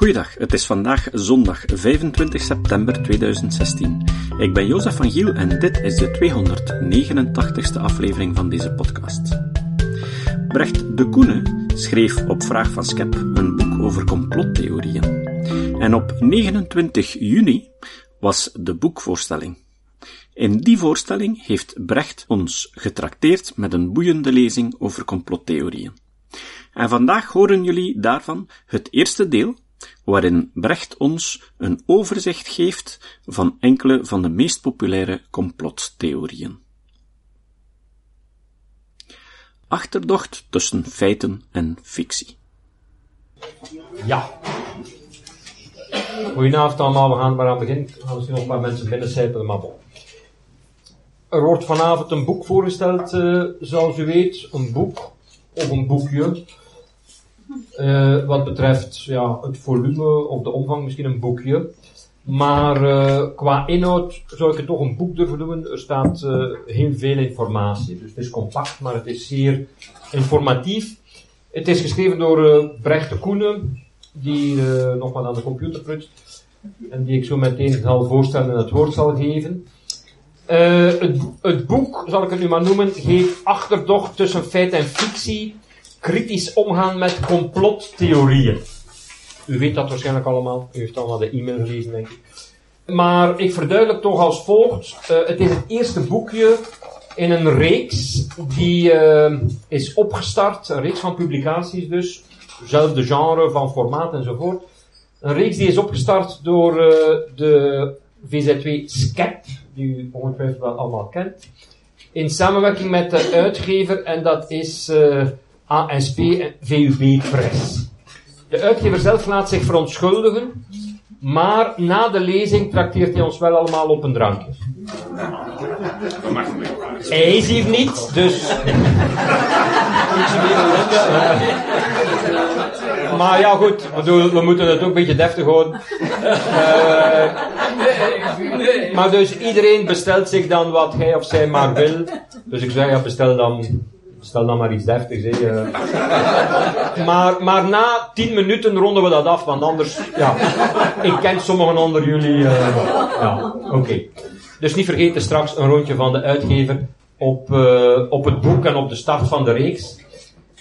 Goeiedag, het is vandaag zondag 25 september 2016. Ik ben Jozef van Giel en dit is de 289ste aflevering van deze podcast. Brecht de Koene schreef op vraag van Skep een boek over complottheorieën. En op 29 juni was de boekvoorstelling. In die voorstelling heeft Brecht ons getrakteerd met een boeiende lezing over complottheorieën. En vandaag horen jullie daarvan het eerste deel, waarin Brecht ons een overzicht geeft van enkele van de meest populaire complottheorieën. Achterdocht tussen feiten en fictie. Ja. Goedenavond allemaal, we gaan maar aan beginnen. Er gaan misschien nog een paar mensen binnencijpelen, maar bon. Er wordt vanavond een boek voorgesteld, uh, zoals u weet. Een boek, of een boekje. Uh, wat betreft ja, het volume of de omvang, misschien een boekje. Maar uh, qua inhoud zou ik het toch een boek durven noemen. Er staat heel veel informatie. Dus het is compact, maar het is zeer informatief. Het is geschreven door Brecht de Koenen, die nog wat aan de computer prutst. En die ik zo meteen zal voorstellen en het woord zal geven. Het, het, boek, zal ik het nu maar noemen, geeft achterdocht tussen feit en fictie, kritisch omgaan met complottheorieën. U weet dat waarschijnlijk allemaal, u heeft allemaal de e-mail gelezen, denk ik. Maar ik verduidelijk toch als volgt. Uh, het is het eerste boekje in een reeks die uh, is opgestart, een reeks van publicaties dus, hetzelfde genre van formaat enzovoort. Een reeks die is opgestart door de VZW SCEP, die u ongetwijfeld wel allemaal kent, in samenwerking met de uitgever en dat is ASP en VUB Press. De uitgever zelf laat zich verontschuldigen, maar na de lezing trakteert hij ons wel allemaal op een drankje. Hij is hier niet, dus. maar ja, goed, bedoel, we moeten het ook een beetje deftig houden. Uh, maar dus iedereen bestelt zich dan wat hij of zij maar wil. Dus ik zeg, ja, bestel dan, bestel dan maar iets deftigs. Hè. Maar, maar na tien minuten ronden we dat af, want anders, ja, ik ken sommigen onder jullie. Uh, ja, oké. Dus niet vergeten straks een rondje van de uitgever op, uh, op het boek en op de start van de reeks.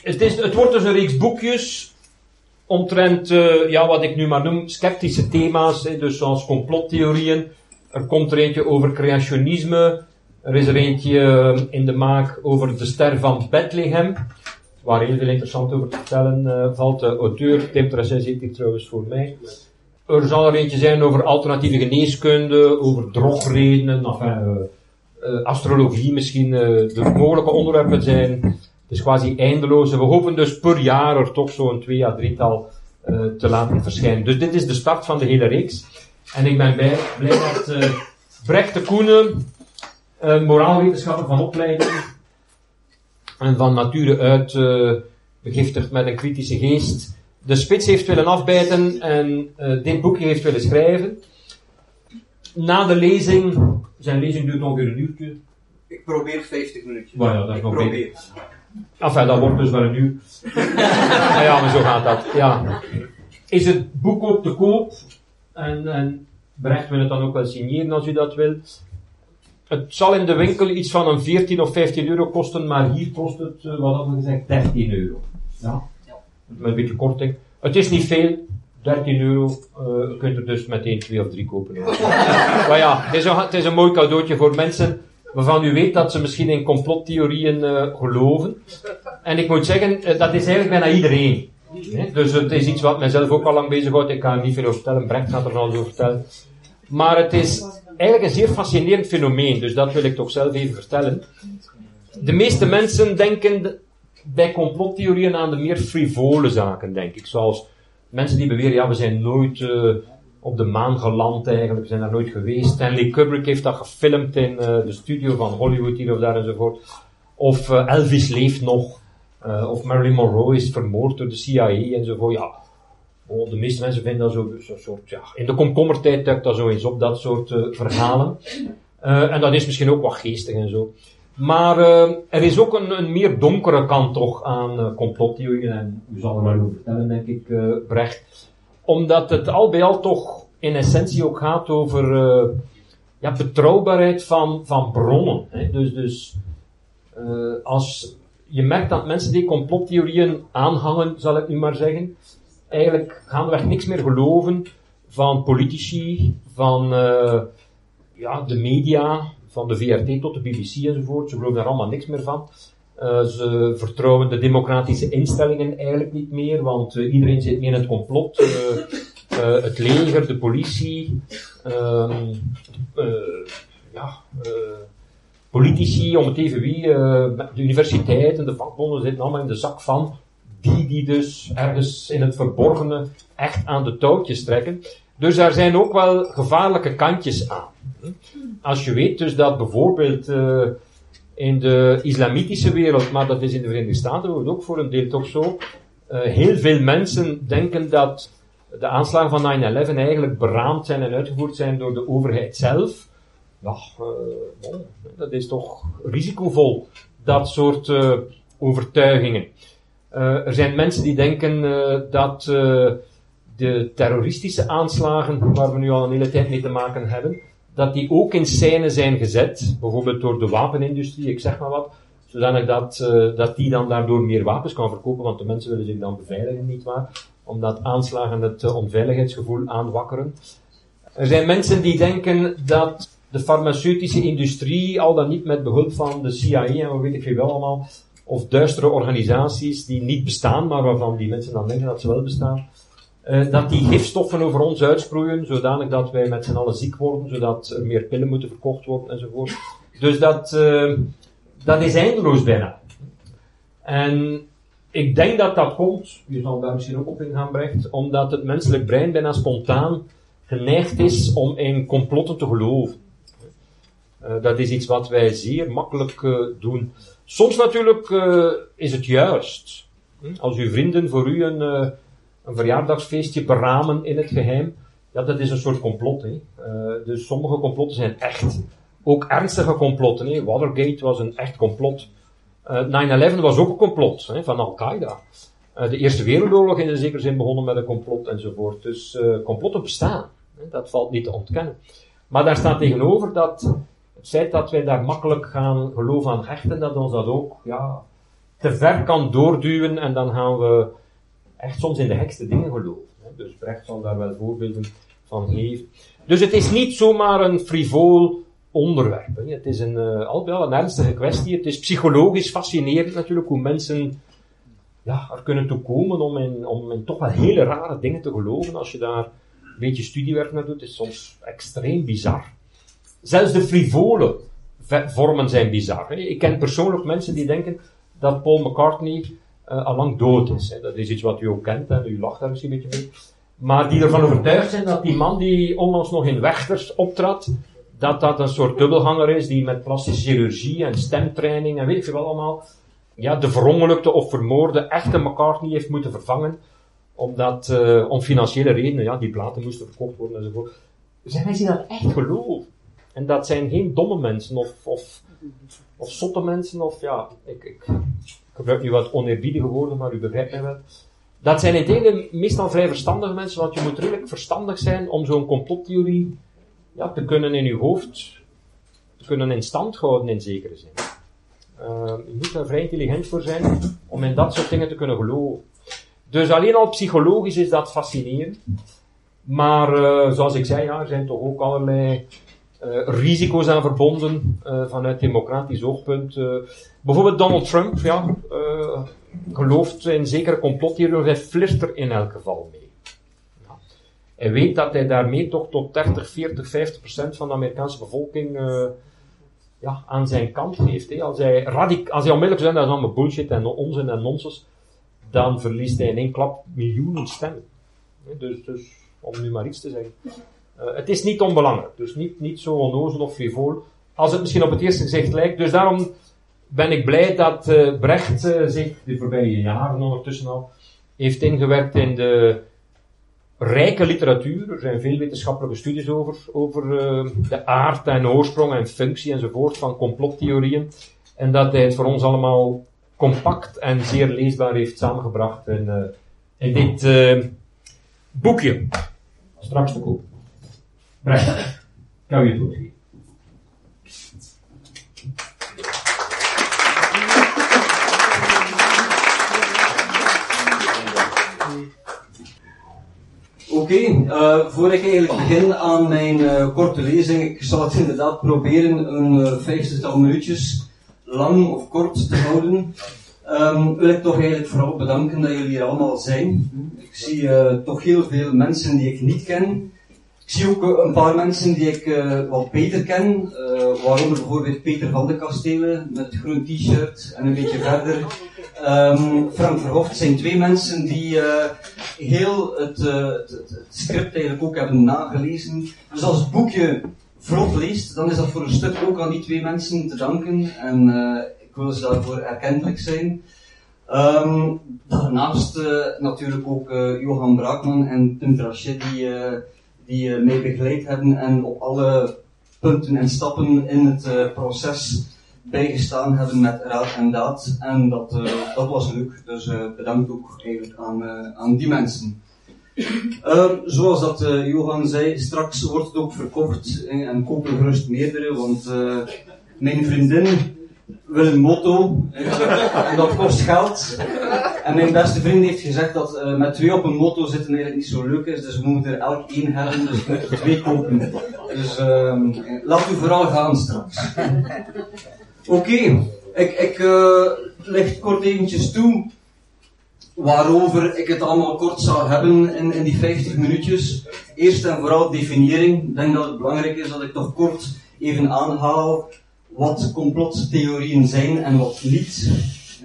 Het, is, het wordt dus een reeks boekjes omtrent, ja, wat ik nu maar noem, sceptische thema's, hè, dus zoals complottheorieën. Er komt er eentje over creationisme. Er is er eentje uh, in de maak over de ster van Bethlehem. Waar heel veel interessant over te vertellen uh, valt. De auteur, Tim Tracet zit hier trouwens voor mij. Er zal er eentje zijn over alternatieve geneeskunde, over drogredenen, enfin, uh, astrologie misschien, de mogelijke onderwerpen zijn. Het is quasi eindeloos. We hopen dus per jaar er toch zo'n twee à drietal te laten verschijnen. Dus dit is de start van de hele reeks. En ik ben blij, blij dat Brecht de Koenen, uh, moraalwetenschapper van opleiding en van nature uit uh, begiftigd met een kritische geest, de spits heeft willen afbijten en dit boekje heeft willen schrijven. Na de lezing, zijn lezing duurt ongeveer een uurtje. Ik probeer 50 minuutjes. Maar ja, dat is nog probeer. Enfin, dat wordt dus wel een uur. ja, maar zo gaat dat. Ja. Is het boek op te koop? En, en Brecht wil het dan ook wel signeren als u dat wilt. Het zal in de winkel iets van een 14 of 15 euro kosten, maar hier kost het, uh, wat hadden we gezegd, 13 euro. Ja? Met een beetje korting. Het is niet veel, 13 euro. Uh, je kunt er dus meteen twee of drie kopen. maar ja, het is, een, het is een mooi cadeautje voor mensen waarvan u weet dat ze misschien in complottheorieën uh, geloven. En ik moet zeggen, dat is eigenlijk bijna iedereen. Dus het is iets wat mijzelf ook al lang bezighoudt. Ik kan er niet veel over vertellen. Brecht gaat er van over vertellen. Maar het is eigenlijk een zeer fascinerend fenomeen. Dus dat wil ik toch zelf even vertellen. De meeste mensen denken bij complottheorieën aan de meer frivole zaken, denk ik. Zoals mensen die beweren, ja, we zijn nooit uh, op de maan geland eigenlijk. We zijn daar nooit geweest. Stanley Kubrick heeft dat gefilmd in uh, de studio van Hollywood hier of daar enzovoort. Of uh, Elvis leeft nog. Of Marilyn Monroe is vermoord door de CIA enzovoort. Ja, de meeste mensen vinden dat zo'n zo soort, ja, in de komkommertijd duikt dat zo eens op, dat soort uh, verhalen. Uh, en dat is misschien ook wat geestig en zo. Maar er is ook een, een, meer donkere kant toch aan complottheorieën, en u zal er wel over vertellen, denk ik, Brecht. omdat het al bij al toch in essentie ook gaat over ja, betrouwbaarheid van, van bronnen. Hè. Dus, dus als je merkt dat mensen die complottheorieën aanhangen, zal ik nu maar zeggen, eigenlijk gaandeweg niks meer geloven van politici, van uh, ja, de media, van de VRT tot de BBC enzovoort. Ze geloven daar allemaal niks meer van. Uh, ze vertrouwen de democratische instellingen eigenlijk niet meer, want uh, iedereen zit meer in het complot. Het leger, de politie, ehm, ja, politici, om het even wie, de universiteiten, de vakbonden zitten allemaal in de zak van die die dus ergens in het verborgene echt aan de touwtjes trekken. Dus daar zijn ook wel gevaarlijke kantjes aan. Als je weet dus dat bijvoorbeeld uh, in de islamitische wereld, maar dat is in de Verenigde Staten ook voor een deel toch zo, uh, heel veel mensen denken dat de aanslagen van 9-11 eigenlijk beraamd zijn en uitgevoerd zijn door de overheid zelf. Bon, dat is toch risicovol, dat soort overtuigingen. Er zijn mensen die denken dat de terroristische aanslagen, waar we nu al een hele tijd mee te maken hebben, dat die ook in scène zijn gezet, bijvoorbeeld door de wapenindustrie, ik zeg maar wat, zodanig dat, dat die dan daardoor meer wapens kan verkopen, want de mensen willen zich dan beveiligen, nietwaar? Omdat aanslagen het uh, onveiligheidsgevoel aanwakkeren. Er zijn mensen die denken dat de farmaceutische industrie, al dan niet met behulp van de CIA en wat weet ik veel wel allemaal, of duistere organisaties die niet bestaan, maar waarvan die mensen dan denken dat ze wel bestaan, uh, dat die gifstoffen over ons uitsproeien, zodanig dat wij met z'n allen ziek worden, zodat er meer pillen moeten verkocht worden enzovoort. Dus dat, uh, dat is eindeloos bijna. En ik denk dat dat komt, je zal daar misschien ook op in gaan Brecht, omdat het menselijk brein bijna spontaan geneigd is om in complotten te geloven. Uh, dat is iets wat wij zeer makkelijk uh, doen. Soms natuurlijk uh, is het juist. Als uw vrienden voor u een een verjaardagsfeestje beramen in het geheim. Ja, dat is een soort complot. Hè. Dus sommige complotten zijn echt. Ook ernstige complotten. Hè. Watergate was een echt complot. Uh, 9-11 was ook een complot hè, van Al-Qaeda. De Eerste Wereldoorlog in zekere zin begonnen met een complot enzovoort. Dus complotten bestaan. Hè, dat valt niet te ontkennen. Maar daar staat tegenover dat het feit dat wij daar makkelijk gaan geloof aan hechten, dat ons dat ook ja, te ver kan doorduwen en dan gaan we echt soms in de hekste dingen geloven. Dus Brecht zal daar wel voorbeelden van geven. Dus het is niet zomaar een frivol onderwerp. Hè. Het is een, uh, al wel een ernstige kwestie. Het is psychologisch fascinerend natuurlijk hoe mensen ja, er kunnen toe komen om in, om in toch wel hele rare dingen te geloven. Als je daar een beetje studiewerk naar doet, is soms extreem bizar. Zelfs de frivole vormen zijn bizar. Hè. Ik ken persoonlijk mensen die denken dat Paul McCartney uh, al lang dood is. Hè. Dat is iets wat u ook kent, en u lacht daar misschien een beetje mee. Maar die ervan overtuigd zijn dat die man die onlangs nog in Wechters optrad, dat dat een soort dubbelganger is die met plastische chirurgie en stemtraining en weet ik veel allemaal, ja, de verongelukte of vermoorde echte McCartney heeft moeten vervangen, omdat, uh, om financiële redenen, ja, die platen moesten verkocht worden enzovoort. Zijn mensen dat echt geloven? En dat zijn geen domme mensen of, of, zotte mensen of ja, ik, ik, gebruik nu wat oneerbiedige woorden, maar u begrijpt mij wel. Dat zijn in het meestal vrij verstandige mensen, want je moet redelijk verstandig zijn om zo'n complottheorie ja, te kunnen in uw hoofd te kunnen in stand houden in zekere zin. Uh, je moet daar vrij intelligent voor zijn om in dat soort dingen te kunnen geloven. Dus alleen al psychologisch is dat fascinerend. Maar uh, zoals ik zei, ja, er zijn toch ook allerlei uh, risico's aan verbonden uh, vanuit democratisch oogpunt. Uh, bijvoorbeeld Donald Trump, ja, gelooft in zekere complottheorieën, hij flirt er in elk geval mee. Ja. Hij weet dat hij daarmee toch tot 30, 40, 50 procent van de Amerikaanse bevolking ja, aan zijn kant heeft. Als, hij radic als hij onmiddellijk zegt dat is allemaal bullshit en onzin en nonsens, dan verliest hij in één klap miljoenen stemmen. Dus, dus om nu maar iets te zeggen. Uh, het is niet onbelangrijk, dus niet, niet zo onnozel of frivol, als het misschien op het eerste gezicht lijkt. Dus daarom ben ik blij dat uh, Brecht uh, zich de voorbije jaren ondertussen al heeft ingewerkt in de rijke literatuur. Er zijn veel wetenschappelijke studies over, over de aard en oorsprong en functie enzovoort van complottheorieën. En dat hij het voor ons allemaal compact en zeer leesbaar heeft samengebracht in, in dit Boekje. Straks te koop. Brecht. Kan je woord geven. Oké, eh, voor ik eigenlijk begin aan mijn eh, korte lezing, ik zal het inderdaad proberen een uh, vijftigtal minuutjes lang of kort te houden. Ehm, wil ik toch eigenlijk vooral bedanken dat jullie hier allemaal zijn. Ik zie toch heel veel mensen die ik niet ken. Ik zie ook een paar mensen die ik wat beter ken, waaronder bijvoorbeeld Peter van de Kastelen met groen t-shirt en een beetje verder Um, Frank Verhoft zijn twee mensen die heel het, het, script eigenlijk ook hebben nagelezen. Dus als het boekje vlot leest, dan is dat voor een stuk ook aan die twee mensen te danken. En ik wil ze daarvoor erkentelijk zijn. Um, daarnaast natuurlijk ook Johan Braakman en Tim Trachet die, die mij begeleid hebben en op alle punten en stappen in het proces bijgestaan hebben met raad en daad. En dat, uh, dat was leuk. Dus bedankt ook eigenlijk aan, aan die mensen. Ehm, zoals dat Johan zei, straks wordt het ook verkocht en kopen gerust meerdere, want mijn vriendin wil een moto en dat kost geld. En mijn beste vriend heeft gezegd dat met twee op een moto zitten eigenlijk niet zo leuk is, dus we moeten er elk één hebben, dus we moeten twee kopen. Dus ehm, laat u vooral gaan straks. Oké, ik, ik uh, licht kort eventjes toe waarover ik het allemaal kort zal hebben in, in die 50 minuutjes. Eerst en vooral definiëring. Ik denk dat het belangrijk is dat ik toch kort even aanhaal wat complottheorieën zijn en wat niet.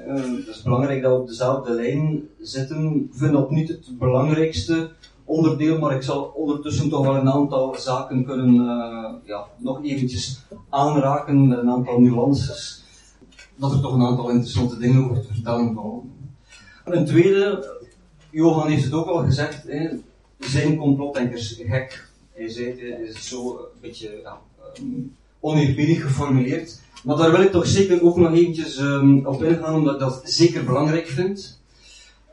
Uh, is belangrijk dat we op dezelfde lijn zitten. Ik vind dat niet het belangrijkste onderdeel, maar ik zal ondertussen toch wel een aantal zaken kunnen uh, ja, nog eventjes aanraken een aantal nuances. Dat er toch een aantal interessante dingen over te vertellen vallen. Een tweede, Johan heeft het ook al gezegd, hè, zijn complotdenkers gek? Hij zei het, is zo een beetje ja, um, oneerbiedig geformuleerd. Maar daar wil ik toch zeker ook nog eventjes um, op ingaan, omdat ik dat zeker belangrijk vind.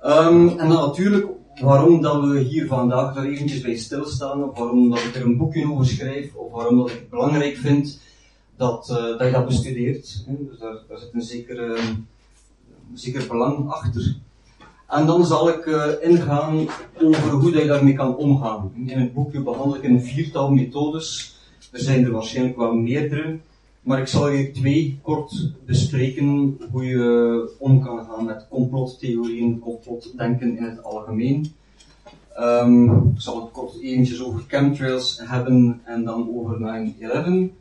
Um, en dan natuurlijk waarom dat we hier vandaag daar eventjes bij stilstaan, of waarom dat ik er een boekje over schrijf, of waarom dat ik belangrijk vind dat, uh, dat je dat bestudeert. Hè. Dus daar, daar, zit een zeker, uh, zeker belang achter. En dan zal ik uh, ingaan over hoe dat je daarmee kan omgaan. In het boekje behandel ik een viertal methodes. Er zijn er waarschijnlijk wel meerdere. Maar ik zal hier twee kort bespreken hoe je om kan gaan met complottheorieën, complotdenken in het algemeen. Um, ik zal het kort eventjes over chemtrails hebben en dan over 9-11.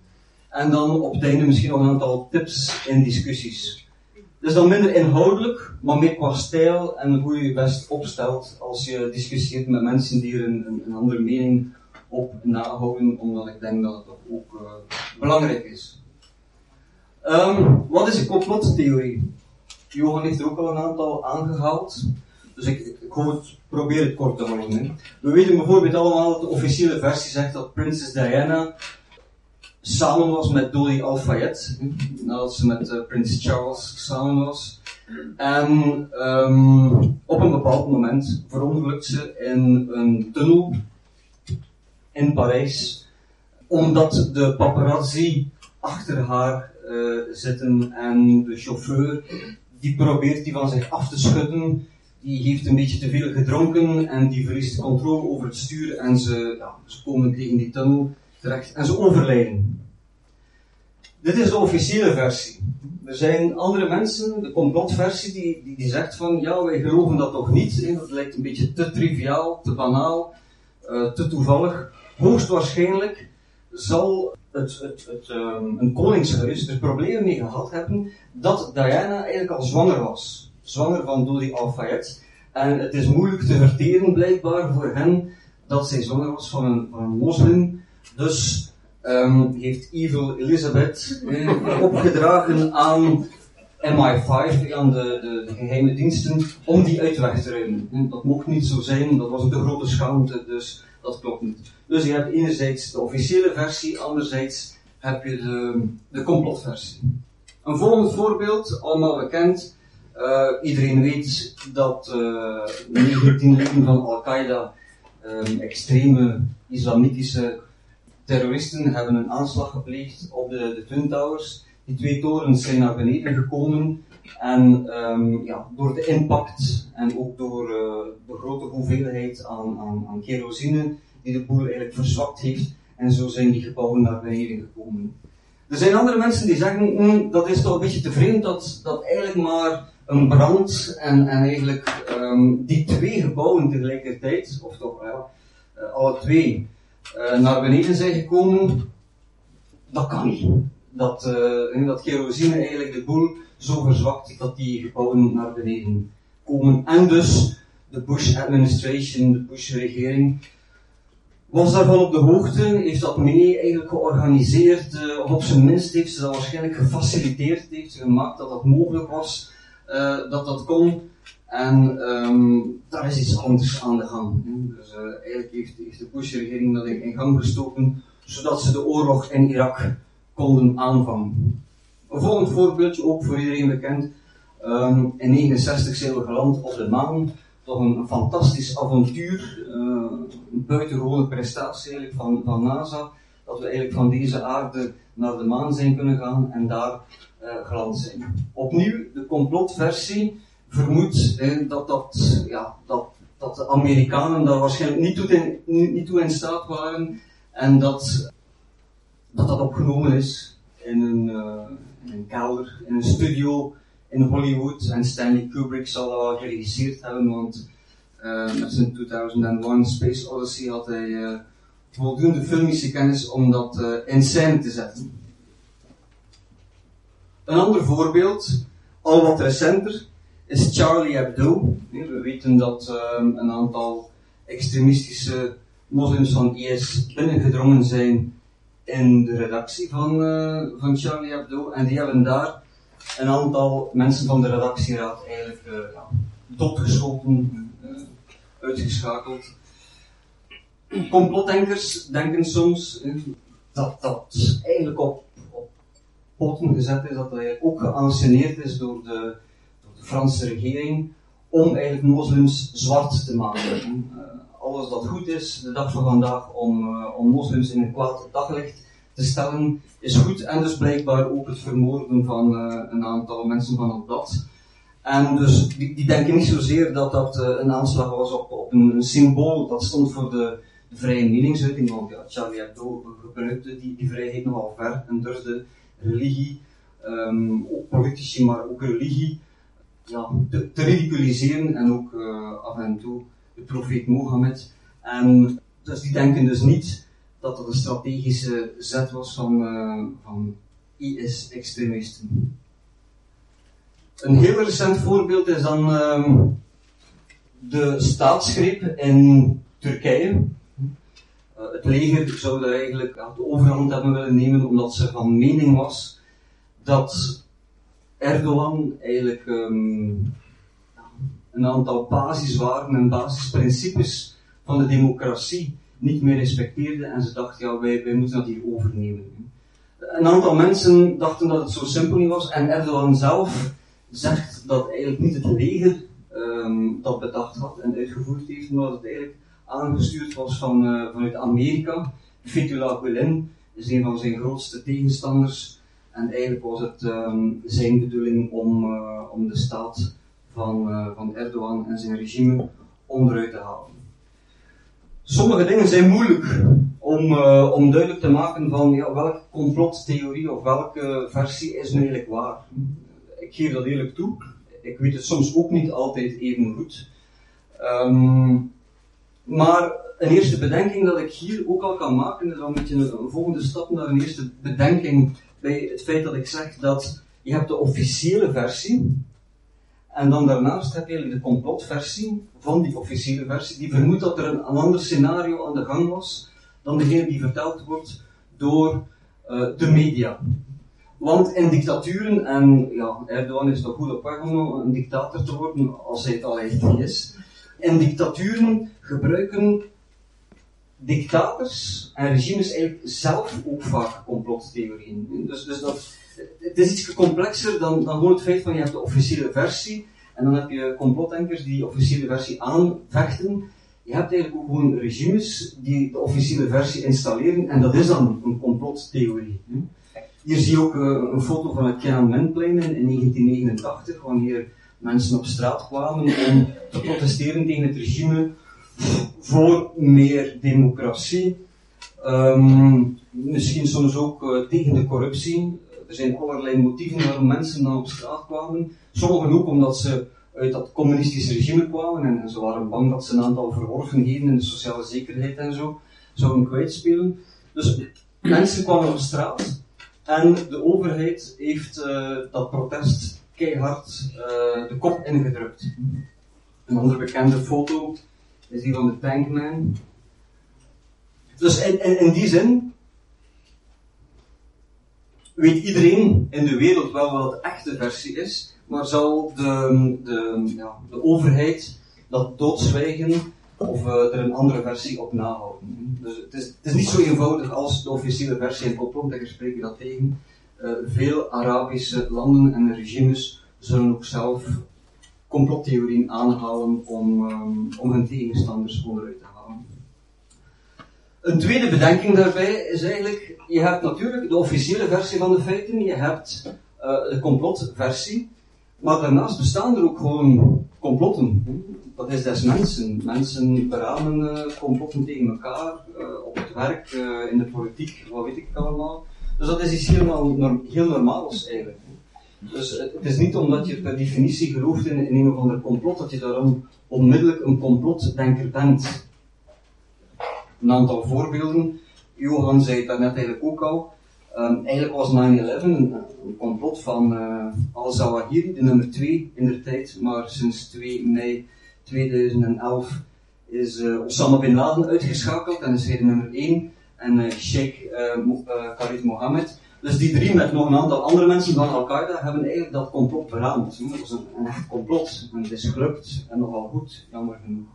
En dan op het einde misschien nog een aantal tips en discussies. Dus dan minder inhoudelijk, maar meer qua stijl en hoe je je best opstelt als je discussieert met mensen die een, een andere mening op nahouden, omdat ik denk dat het ook uh, belangrijk is. Um, wat is een complottheorie? Johan heeft er ook al een aantal aangehaald. Dus ik, ik, het, probeer het kort te houden. We weten bijvoorbeeld allemaal dat de officiële versie zegt dat prinses Diana samen was met Dolly Al-Fayed. Nadat ze met uh, prins Charles samen was. En um, op een bepaald moment verongelukt ze in een tunnel in Parijs. Omdat de paparazzi achter haar uh, zitten en de chauffeur die probeert die van zich af te schudden. Die heeft een beetje te veel gedronken en die verliest controle over het stuur en ze, ze komen tegen die tunnel terecht en ze overlijden. Dit is de officiële versie. Er zijn andere mensen, de complotversie, die, die, die zegt van ja, wij geloven dat toch niet. Dat lijkt een beetje te triviaal, te banaal, uh, te toevallig. Hoogstwaarschijnlijk zal het, het, het um, een koningshuis er problemen mee gehad hebben dat Diana eigenlijk al zwanger was. Zwanger van Dolly Al-Fayed. En het is moeilijk te verteren blijkbaar voor hen dat zij zwanger was van een, van een moslim. Dus um, heeft Evil Elizabeth eh, opgedragen aan MI5, aan de, de, de, geheime diensten, om die uit te ruimen. Dat mocht niet zo zijn, dat was een te grote schaamte, dus dat klopt niet. Dus je hebt enerzijds de officiële versie, anderzijds heb je de, de complotversie. Een volgend voorbeeld, allemaal bekend. Uh, iedereen weet dat uh, 19 leden van Al-Qaeda ehm, extreme islamitische terroristen hebben een aanslag gepleegd op de, de Twin Towers. Die twee torens zijn naar beneden gekomen en ehm, ja, door de impact en ook door uh, de grote hoeveelheid aan, aan, aan kerosine die de boel eigenlijk verzwakt heeft, en zo zijn die gebouwen naar beneden gekomen. Er zijn andere mensen die zeggen, mm, dat is toch een beetje te vreemd dat, dat eigenlijk maar een brand en, en eigenlijk um, die twee gebouwen tegelijkertijd, of toch ja, uh, alle twee, uh, naar beneden zijn gekomen. Dat kan niet. Dat, uh, dat kerosine eigenlijk de boel zo verzwakt dat die gebouwen naar beneden komen. En dus de Bush administration, de Bush regering, was daarvan op de hoogte, heeft dat mee eigenlijk georganiseerd, of op zijn minst heeft ze dat waarschijnlijk gefaciliteerd, heeft ze gemaakt dat dat mogelijk was, uh, dat dat kon. En um, daar is iets anders aan de gang. Dus eigenlijk heeft, heeft de Bush-regering dat in, gang gestoken, zodat ze de oorlog in Irak konden aanvangen. Een volgend voorbeeldje, ook voor iedereen bekend. Um, in 1969 zijn we geland op de maan toch een, fantastisch avontuur, uh, een buitengewone prestatie eigenlijk van, van NASA, dat we eigenlijk van deze aarde naar de maan zijn kunnen gaan en daar uh, geland zijn. Opnieuw, de complotversie vermoedt eh, dat, dat, ja, dat, dat de Amerikanen daar waarschijnlijk niet toe in, niet toe in staat waren en dat dat, dat opgenomen is in een, uh, in een kelder, in een studio in Hollywood. En Stanley Kubrick zal dat wel geregisseerd hebben, want uh, met zijn 2001 Space Odyssey had hij uh, voldoende filmische kennis om dat uh, in scène te zetten. Een ander voorbeeld, al wat recenter, is Charlie Hebdo. We weten dat een aantal extremistische moslims van IS binnengedrongen zijn in de redactie van, van Charlie Hebdo en die hebben daar een aantal mensen van de redactieraad eigenlijk uh, ja, doodgeschoten, uh, uitgeschakeld. Complotdenkers denken soms dat dat eigenlijk op, op poten gezet is, dat dat ook geanceneerd is door de, door de Franse regering om eigenlijk moslims zwart te maken. Alles dat goed is, de dag van vandaag, om, om moslims in een kwaad daglicht te stellen is goed. En dus blijkbaar ook het vermoorden van uh, een aantal mensen van het blad. En dus die, die denken niet zozeer dat dat uh, een aanslag was op, op een, symbool dat stond voor de, de vrije meningsuiting. Want ja, Charlie Hebdo gebruikte die, die vrijheid nogal ver en durfde religie, um, ook politici, maar ook religie, ja, te, te ridiculiseren en ook af en toe profeet Mohammed. En dus die denken dus niet dat dat een strategische zet was van, uh, van IS-extremisten. Een heel recent voorbeeld is dan uh, de staatsgreep in Turkije. Uh, het leger zou daar eigenlijk de overhand hebben willen nemen omdat ze van mening was dat Erdogan eigenlijk um, een aantal basiswaarden en basisprincipes van de democratie niet meer respecteerde en ze dachten, ja, wij, wij moeten dat hier overnemen. Een aantal mensen dachten dat het zo simpel niet was en Erdogan zelf zegt dat eigenlijk niet het leger um, dat bedacht had en uitgevoerd heeft, maar dat het eigenlijk aangestuurd was van, uh, vanuit Amerika. Fethullah Gulen is een van zijn grootste tegenstanders en eigenlijk was het um, zijn bedoeling om, uh, om de staat van, uh, van Erdogan en zijn regime onderuit te halen sommige dingen zijn moeilijk om, uh, om duidelijk te maken van welke complottheorie of welke versie is nu eigenlijk waar. Ik geef dat eerlijk toe. Ik weet het soms ook niet altijd even goed. Um, maar een eerste bedenking dat ik hier ook al kan maken, is al een beetje een, volgende stap naar een eerste bedenking bij het feit dat ik zeg dat je hebt de officiële versie, en dan daarnaast heb je de complotversie van die officiële versie, die vermoedt dat er een, ander scenario aan de gang was dan degene die verteld wordt door uh, de media. Want in dictaturen, en ja, Erdogan is toch goed op weg om een dictator te worden, als hij het al echt niet is. In dictaturen gebruiken dictators en regimes eigenlijk zelf ook vaak complottheorieën. Dus, dus dat, het is iets complexer dan, dan gewoon het feit van je hebt de officiële versie en dan heb je complotdenkers die die officiële versie aanvechten. je hebt eigenlijk ook gewoon regimes die de officiële versie installeren en dat is dan een complottheorie. Hier zie je ook uh, een foto van het Tiananmenplein in, in 1989, wanneer mensen op straat kwamen om te protesteren tegen het regime voor meer democratie. Um, misschien soms ook uh, tegen de corruptie. Er zijn allerlei motieven waarom mensen dan op straat kwamen. Sommigen ook omdat ze uit dat communistische regime kwamen en, ze waren bang dat ze een aantal verworvenheden in de sociale zekerheid en zo zouden kwijtspelen. Dus mensen kwamen op straat en de overheid heeft uh, dat protest keihard uh, de kop ingedrukt. Een andere bekende foto is die van de Tankman. Dus in, in, in die zin weet iedereen in de wereld wel wat de echte versie is, maar zal de, de, ja, de overheid dat doodzwijgen of uh, er een andere versie op nahouden. Dus het is, het is niet zo eenvoudig als de officiële versie en complotdekkers spreken dat tegen. Uh, veel Arabische landen en regimes zullen ook zelf complottheorieën aanhalen om, um, om hun tegenstanders onderuit te halen. Een tweede bedenking daarbij is eigenlijk, je hebt natuurlijk de officiële versie van de feiten, je hebt uh, de complotversie, maar daarnaast bestaan er ook gewoon complotten. Dat is des mensen. Mensen beramen uh, complotten tegen elkaar, uh, op het werk, in de politiek, wat weet ik allemaal. Dus dat is iets heel, heel normaals eigenlijk. Dus het is niet omdat je per definitie gelooft in, in een of ander complot, dat je daarom onmiddellijk een complotdenker bent. Een aantal voorbeelden. Johan zei het daarnet eigenlijk ook al. Um, eigenlijk was 9-11 een, complot van uh, al-Zawahiri, de nummer 2 in de tijd, maar sinds 2 mei 2011 is uh, Osama bin Laden uitgeschakeld en is hij de nummer 1 en uh, Sheikh Khalid Mohammed. Dus die drie met nog een aantal andere mensen van Al-Qaeda hebben eigenlijk dat complot beraamd. Dat was een, echt complot en het is gelukt en nogal goed, jammer genoeg.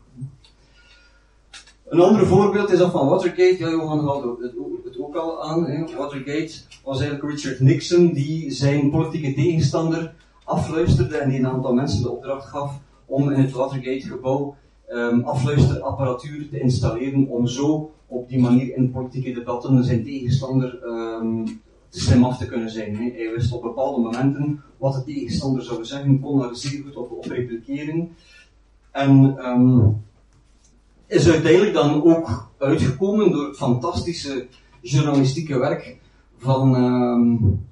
Een ander voorbeeld is dat van Watergate. Ja, Johan haalde het, het ook al aan. Hè. Watergate was eigenlijk Richard Nixon die zijn politieke tegenstander afluisterde en die een aantal mensen de opdracht gaf om in het Watergate-gebouw um, afluisterapparatuur te installeren om zo op die manier in politieke debatten zijn tegenstander um, slim af te kunnen zijn. Hij wist op bepaalde momenten wat de tegenstander zou zeggen, kon daar zeer goed op, op. En um, is uiteindelijk dan ook uitgekomen door het fantastische journalistieke werk van um,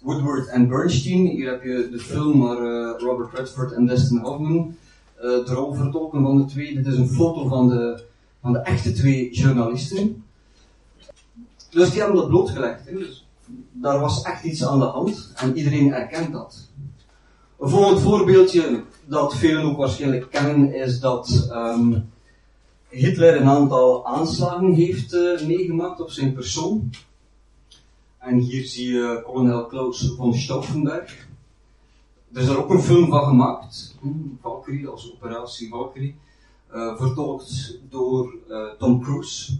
Woodward en Bernstein. Hier heb je de film waar uh, Robert Redford en Dustin Hoffman uh, de rol vertolken van de twee. Dit is een foto van de, van de echte twee journalisten. Dus die hebben dat blootgelegd. Hè. Dus daar was echt iets aan de hand en iedereen erkent dat. Een volgend voorbeeldje dat velen ook waarschijnlijk kennen is dat um, Hitler een aantal aanslagen heeft uh, meegemaakt op zijn persoon. En hier zie je kolonel Klaus von Stauffenberg. Er is er ook een film van gemaakt, Valkyrie, als operatie Valkyrie, uh, vertolkt door uh, Tom Cruise.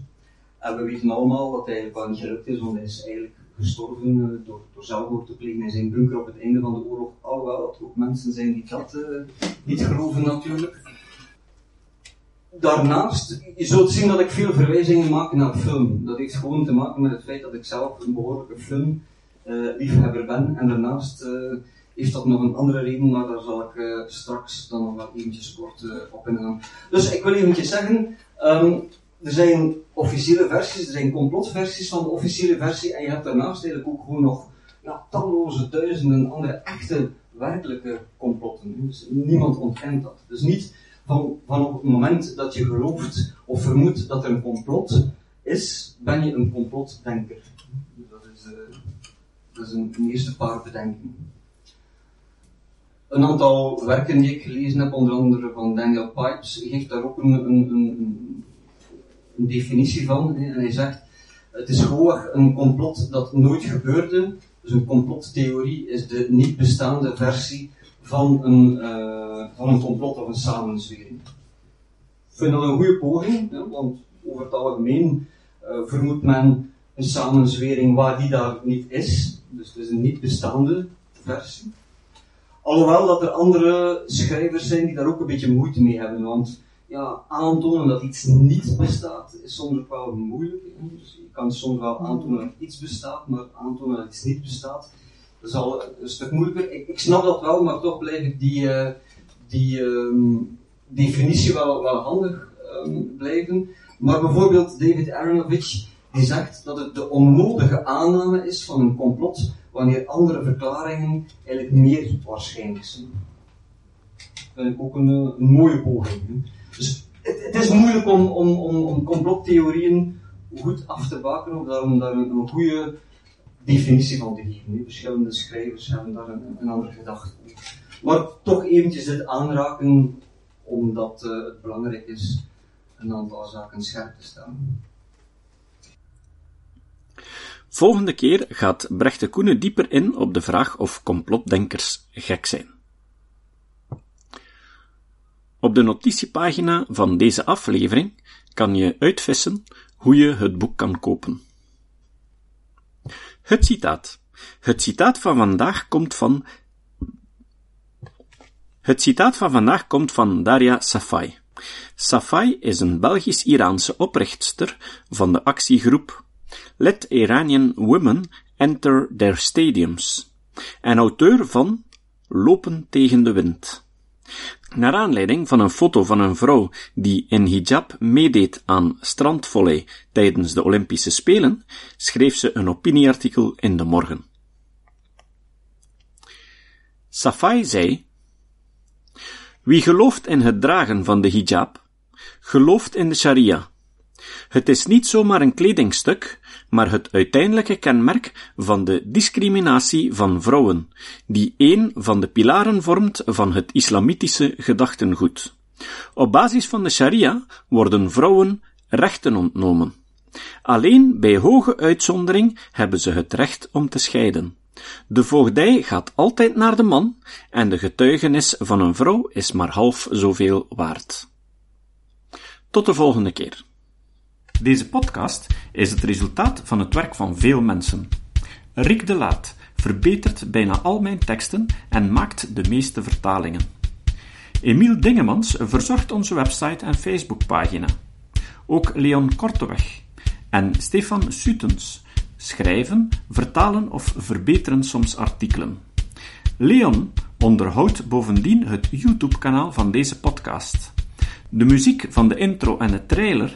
En we weten allemaal dat hij niet gelukt is, want hij is eigenlijk gestorven door, door zelfmoord te plegen in zijn bunker op het einde van de oorlog. Alhoewel dat ook mensen zijn die dat niet geloven natuurlijk daarnaast, je zult zien dat ik veel verwijzingen maak naar film. Dat heeft gewoon te maken met het feit dat ik zelf een behoorlijke filmliefhebber uh, ben. En daarnaast heeft dat nog een andere reden, maar daar zal ik straks dan nog wel eventjes kort op ingaan. Dus ik wil eventjes zeggen, um, er zijn officiële versies, er zijn complotversies van de officiële versie en je hebt daarnaast eigenlijk ook gewoon nog talloze duizenden andere echte, werkelijke complotten. Dus niemand ontkent dat. Dus niet van, van op het moment dat je gelooft of vermoedt dat er een complot is, ben je een complotdenker. Dus dat is, uh, dat is een, een, eerste paar bedenkingen. Een aantal werken die ik gelezen heb, onder andere van Daniel Pipes, geeft daar ook een, een, een, een definitie van. Hij zegt, het is gewoon een complot dat nooit gebeurde. Dus een complottheorie is de niet bestaande versie van een, uh, van een complot of een samenzwering. Ik vind dat een goede poging, hè, want over het algemeen uh, vermoedt men een samenzwering waar die daar niet is. Dus het is een niet bestaande versie. Alhoewel dat er andere schrijvers zijn die daar ook een beetje moeite mee hebben, want ja, aantonen dat iets niet bestaat, is soms ook wel moeilijk. Dus je kan soms wel aantonen dat iets bestaat, maar aantonen dat iets niet bestaat, dat is al een stuk moeilijker. Ik, ik snap dat wel, maar toch blijf ik die, uh, die um, definitie wel, wel handig um, blijven. Maar bijvoorbeeld David Aronovich, die zegt dat het de onnodige aanname is van een complot, wanneer andere verklaringen eigenlijk meer waarschijnlijk zijn. Dat vind ik ook een, een mooie poging. Dus het, het, is moeilijk om, om, om, om complottheorieën goed af te bakenen, of daarom daar een, goede definitie van te geven. Verschillende schrijvers hebben daar een, een andere gedachte over. Maar toch eventjes dit aanraken, omdat uh, het belangrijk is een aantal zaken scherp te stellen. Volgende keer gaat Brechte Koenen dieper in op de vraag of complotdenkers gek zijn. Op de notitiepagina van deze aflevering kan je uitvissen hoe je het boek kan kopen. Het citaat. Het citaat van vandaag komt van het citaat van vandaag komt van Daria Safai. Safai is een Belgisch-Iraanse oprichtster van de actiegroep Let Iranian Women Enter Their Stadiums en auteur van Lopen tegen de wind. Naar aanleiding van een foto van een vrouw die in hijab meedeed aan strandvolley tijdens de Olympische Spelen, schreef ze een opinieartikel in de morgen. Safai zei, Wie gelooft in het dragen van de hijab, gelooft in de sharia. Het is niet zomaar een kledingstuk, maar het uiteindelijke kenmerk van de discriminatie van vrouwen, die een van de pilaren vormt van het islamitische gedachtengoed. Op basis van de sharia worden vrouwen rechten ontnomen. Alleen bij hoge uitzondering hebben ze het recht om te scheiden. De voogdij gaat altijd naar de man en de getuigenis van een vrouw is maar half zoveel waard. Tot de volgende keer. Deze podcast is het resultaat van het werk van veel mensen. Rick de Laat verbetert bijna al mijn teksten en maakt de meeste vertalingen. Emiel Dingemans verzorgt onze website en Facebookpagina. Ook Leon Korteweg en Stefan Sutens schrijven, vertalen of verbeteren soms artikelen. Leon onderhoudt bovendien het YouTube-kanaal van deze podcast. De muziek van de intro en de trailer